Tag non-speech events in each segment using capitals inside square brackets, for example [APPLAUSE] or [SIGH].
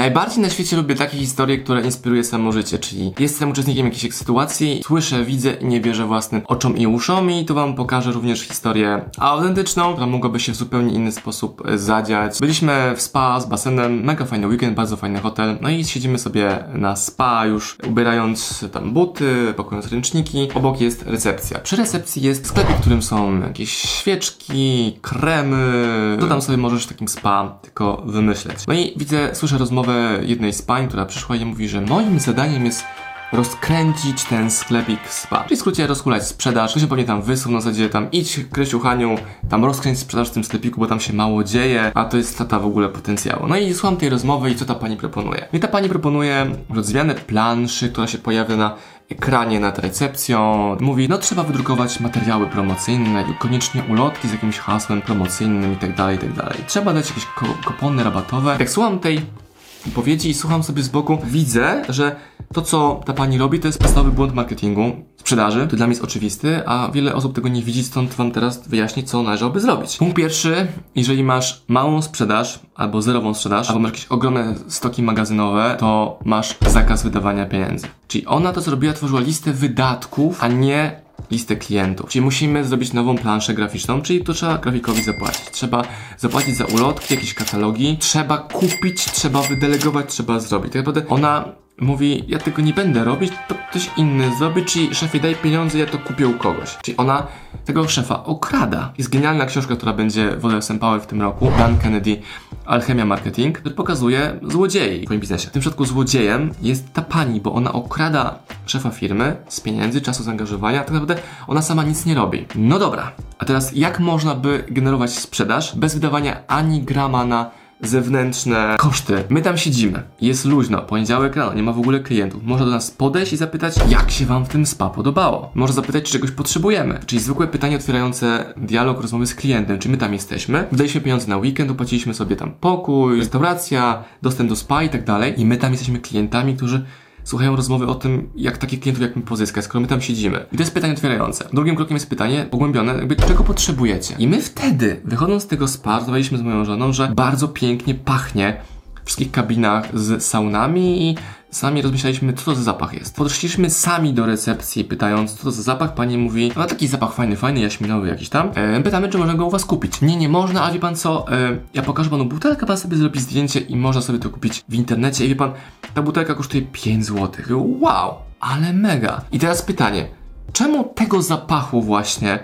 Najbardziej na świecie lubię takie historie, które inspiruje samo życie, czyli jestem uczestnikiem jakiejś sytuacji, słyszę, widzę i nie wierzę własnym oczom i uszom i tu wam pokażę również historię autentyczną, która mogłaby się w zupełnie inny sposób e, zadziać. Byliśmy w spa z basenem, mega fajny weekend, bardzo fajny hotel, no i siedzimy sobie na spa już ubierając tam buty, pakując ręczniki. Obok jest recepcja. Przy recepcji jest sklep, w którym są jakieś świeczki, kremy, co tam sobie możesz w takim spa tylko wymyśleć. No i widzę, słyszę rozmowę jednej z pań, która przyszła i mówi, że moim zadaniem jest rozkręcić ten sklepik spa. Czyli w skrócie rozkulać sprzedaż. To się pewnie tam wysuł na zasadzie tam idź Krysiu Haniu, tam rozkręć sprzedaż w tym sklepiku, bo tam się mało dzieje, a to jest tata w ogóle potencjału. No i słucham tej rozmowy i co ta pani proponuje? I ta pani proponuje zmianę planszy, która się pojawia na ekranie nad recepcją. Mówi, no trzeba wydrukować materiały promocyjne i koniecznie ulotki z jakimś hasłem promocyjnym i tak dalej, tak dalej. Trzeba dać jakieś ko kopony rabatowe. Jak słucham tej wypowiedzi i słucham sobie z boku, widzę, że to, co ta pani robi, to jest podstawowy błąd marketingu, sprzedaży. To dla mnie jest oczywisty, a wiele osób tego nie widzi, stąd wam teraz wyjaśnię, co należałoby zrobić. Punkt pierwszy, jeżeli masz małą sprzedaż, albo zerową sprzedaż, albo masz jakieś ogromne stoki magazynowe, to masz zakaz wydawania pieniędzy. Czyli ona to zrobiła, tworzyła listę wydatków, a nie listę klientów. Czyli musimy zrobić nową planszę graficzną, czyli to trzeba grafikowi zapłacić. Trzeba zapłacić za ulotki, jakieś katalogi, trzeba kupić, trzeba wydelegować, trzeba zrobić. Tak naprawdę ona mówi, ja tego nie będę robić, to ktoś inny zrobi, czyli szefie daj pieniądze, ja to kupię u kogoś. Czyli ona tego szefa okrada. Jest genialna książka, która będzie w OSM Power w tym roku, Dan Kennedy, Alchemia Marketing, który pokazuje złodziei w swoim biznesie. W tym przypadku złodziejem jest ta pani, bo ona okrada szefa firmy z pieniędzy, czasu zaangażowania, tak naprawdę ona sama nic nie robi. No dobra, a teraz jak można by generować sprzedaż bez wydawania ani grama na zewnętrzne koszty. My tam siedzimy, jest luźno, poniedziałek rano, nie ma w ogóle klientów. Można do nas podejść i zapytać, jak się Wam w tym spa podobało. Może zapytać, czy czegoś potrzebujemy. Czyli zwykłe pytanie otwierające dialog, rozmowy z klientem, czy my tam jesteśmy. Wydaliśmy pieniądze na weekend, opłaciliśmy sobie tam pokój, restauracja, dostęp do spa i tak dalej. I my tam jesteśmy klientami, którzy słuchają rozmowy o tym, jak takich klientów jak my pozyskać, skoro my tam siedzimy. I to jest pytanie otwierające. Drugim krokiem jest pytanie pogłębione, jakby czego potrzebujecie. I my wtedy, wychodząc z tego spa, rozmawialiśmy z moją żoną, że bardzo pięknie pachnie w wszystkich kabinach z saunami i Sami rozmyślaliśmy, co to za zapach jest. Podeszliśmy sami do recepcji, pytając, co to za zapach. Pani mówi, no taki zapach fajny, fajny, jaśminowy jakiś tam. E, pytamy, czy można go u was kupić. Nie, nie można, a wie pan co, e, ja pokażę panu butelkę, pan sobie zrobi zdjęcie i można sobie to kupić w internecie. I wie pan, ta butelka kosztuje 5 zł. Wow, ale mega. I teraz pytanie, czemu tego zapachu właśnie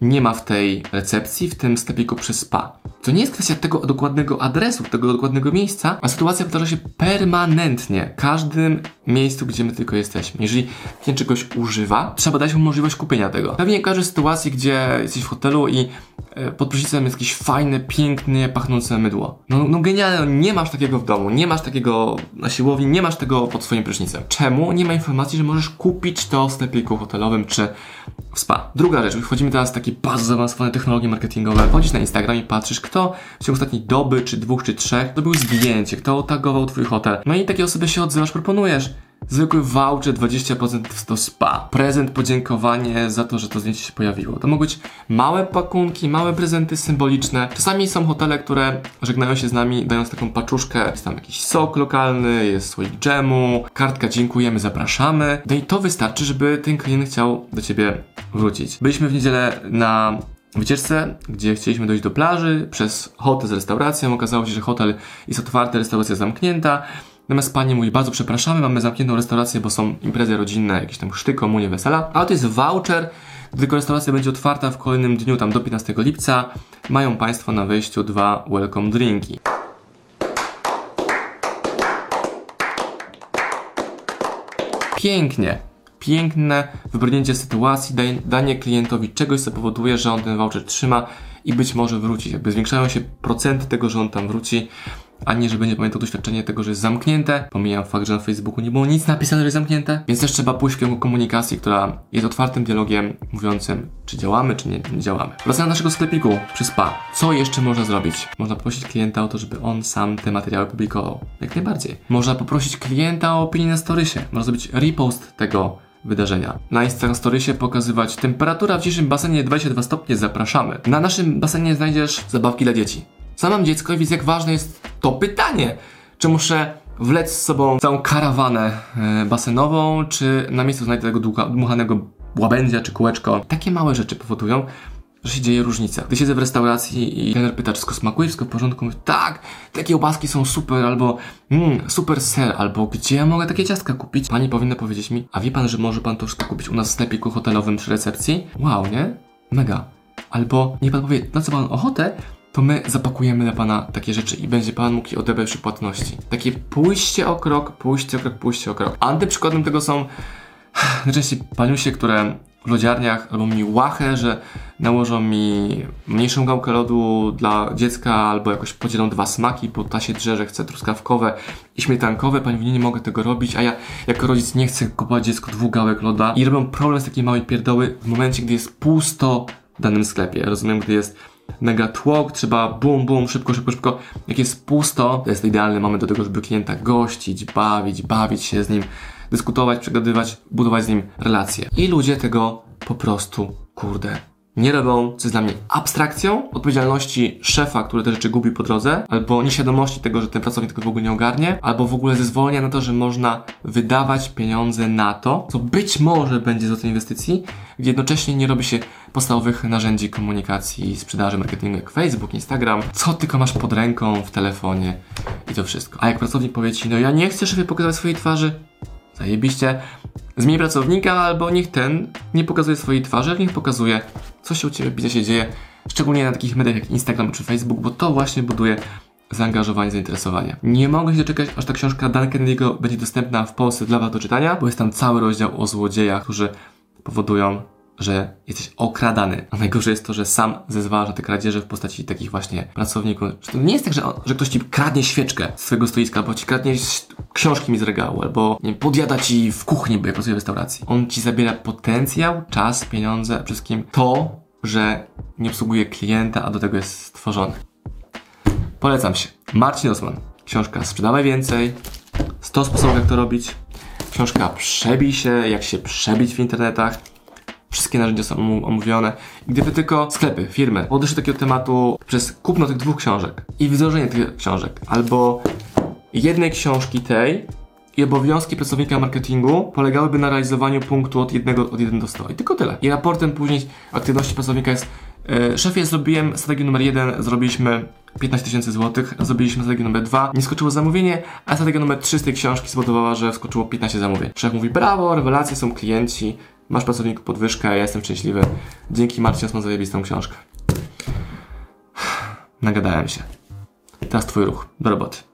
nie ma w tej recepcji, w tym sklepiku przez spa. To nie jest kwestia tego dokładnego adresu, tego dokładnego miejsca, a sytuacja powtarza się permanentnie, każdym miejscu, gdzie my tylko jesteśmy. Jeżeli klient czegoś używa, trzeba dać mu możliwość kupienia tego. Pewnie każdej sytuacji, gdzie jesteś w hotelu i e, pod prysznicem jest jakieś fajne, pięknie pachnące mydło. No, no genialne, nie masz takiego w domu, nie masz takiego na siłowni, nie masz tego pod swoim prysznicem. Czemu nie ma informacji, że możesz kupić to w sklepiku hotelowym czy w spa? Druga rzecz, wchodzimy teraz w takie bardzo zaawansowane technologie marketingowe. Wchodzisz na Instagram i patrzysz, kto w ciągu ostatniej doby, czy dwóch, czy trzech zrobił zdjęcie, kto tagował twój hotel. No i takie osoby się odzywasz, proponujesz. Zwykły voucher 20% to spa. Prezent, podziękowanie za to, że to zdjęcie się pojawiło. To mogą być małe pakunki, małe prezenty symboliczne. Czasami są hotele, które żegnają się z nami, dając taką paczuszkę. Jest tam jakiś sok lokalny, jest słoik dżemu, kartka dziękujemy, zapraszamy. No i to wystarczy, żeby ten klient chciał do ciebie wrócić. Byliśmy w niedzielę na wycieczce, gdzie chcieliśmy dojść do plaży przez hotel z restauracją. Okazało się, że hotel jest otwarty, restauracja zamknięta. Natomiast pani mówi, bardzo przepraszamy, mamy zamkniętą restaurację, bo są imprezy rodzinne, jakieś tam chrzty, komunie, wesela. A to jest voucher, tylko restauracja będzie otwarta w kolejnym dniu, tam do 15 lipca. Mają Państwo na wejściu dwa welcome drinki. Pięknie piękne wybrnięcie sytuacji, danie klientowi czegoś, co powoduje, że on ten voucher trzyma i być może wróci. Jakby zwiększają się procenty tego, że on tam wróci, a nie, że będzie pamiętał doświadczenie tego, że jest zamknięte. Pomijam fakt, że na Facebooku nie było nic napisane, że jest zamknięte, więc też trzeba pójść w kierunku komunikacji, która jest otwartym dialogiem mówiącym, czy działamy, czy nie, nie działamy. Wracając do naszego sklepiku przy SPA. Co jeszcze można zrobić? Można poprosić klienta o to, żeby on sam te materiały publikował. Jak najbardziej. Można poprosić klienta o opinię na storysie. Można zrobić repost tego wydarzenia. Na Instagram Storiesie pokazywać temperatura w dzisiejszym basenie 22 stopnie, zapraszamy. Na naszym basenie znajdziesz zabawki dla dzieci. Sam mam dziecko i widzę jak ważne jest to pytanie. Czy muszę wlec z sobą całą karawanę e, basenową, czy na miejscu znajdę tego dmuchanego łabędzia czy kółeczko. Takie małe rzeczy powodują, że się dzieje różnica. Gdy siedzę w restauracji i trener pyta, czy wszystko smakuje, wszystko w porządku, mówię, tak, te kiełbaski są super, albo mm, super ser, albo gdzie ja mogę takie ciastka kupić? Pani powinna powiedzieć mi, a wie pan, że może pan to wszystko kupić u nas w sklepiku hotelowym przy recepcji? Wow, nie? Mega. Albo niech pan powie, na co pan ochotę, to my zapakujemy dla pana takie rzeczy i będzie pan mógł je odebrać przy płatności. Takie pójście o krok, pójście o krok, pójście o krok. Antyprzykładem tego są [SIGHS] najczęściej paniusie, które w lodziarniach robią mi łachę, że nałożą mi mniejszą gałkę lodu dla dziecka albo jakoś podzielą dwa smaki, bo ta się drze, że chce truskawkowe i śmietankowe. Pani mówi, nie, nie mogę tego robić, a ja jako rodzic nie chcę kupować dziecku dwóch gałek loda i robią problem z takiej małej pierdoły w momencie, gdy jest pusto w danym sklepie. Rozumiem, gdy jest mega tłok, trzeba bum, bum, szybko, szybko, szybko. Jak jest pusto, to jest idealny moment do tego, żeby klienta gościć, bawić, bawić się z nim, dyskutować, przegadywać, budować z nim relacje. I ludzie tego po prostu, kurde, nie robią, co jest dla mnie abstrakcją odpowiedzialności szefa, który te rzeczy gubi po drodze, albo nieświadomości tego, że ten pracownik tego w ogóle nie ogarnie, albo w ogóle zezwolenia na to, że można wydawać pieniądze na to, co być może będzie z tej inwestycji, gdzie jednocześnie nie robi się podstawowych narzędzi komunikacji i sprzedaży marketingu jak Facebook, Instagram, co tylko masz pod ręką w telefonie i to wszystko. A jak pracownik powie ci, no ja nie chcę szefie pokazywać swojej twarzy, zajebiście, zmień pracownika albo niech ten nie pokazuje swojej twarzy, niech pokazuje, co się u Ciebie w biznesie dzieje, szczególnie na takich mediach jak Instagram czy Facebook, bo to właśnie buduje zaangażowanie, zainteresowanie. Nie mogę się doczekać, aż ta książka Dan Kennedy'ego będzie dostępna w Polsce dla Was do czytania, bo jest tam cały rozdział o złodziejach, którzy powodują, że jesteś okradany. A najgorsze jest to, że sam zezwalasz na te kradzieże w postaci takich właśnie pracowników. To nie jest tak, że, że ktoś ci kradnie świeczkę z swojego stoiska, albo ci kradnie książki mi z regału, albo nie podjada ci w kuchni, bo ja pracuję w restauracji. On ci zabiera potencjał, czas, pieniądze, przede wszystkim to, że nie obsługuje klienta, a do tego jest stworzony. Polecam się. Marcin Osman. Książka Sprzedawaj Więcej. 100 sposobów, jak to robić. Książka Przebij się, jak się przebić w internetach. Wszystkie narzędzia są omówione. Gdyby tylko sklepy, firmy podeszły takiego tematu przez kupno tych dwóch książek i wdrożenie tych książek, albo jednej książki tej i obowiązki pracownika marketingu polegałyby na realizowaniu punktu od 1 od 1 do 100. I tylko tyle. I raportem później aktywności pracownika jest yy, szefie, zrobiłem strategię numer 1, zrobiliśmy 15 tysięcy złotych, zrobiliśmy strategię numer 2, nie skoczyło zamówienie, a strategia numer 3 z tej książki spowodowała, że skoczyło 15 zamówień. Szef mówi, brawo, rewelacje, są klienci, masz pracowniku podwyżkę, ja jestem szczęśliwy. Dzięki Marcin Osman zajebistą książkę. [SIGHS] Nagadałem się. Teraz twój ruch. Do roboty.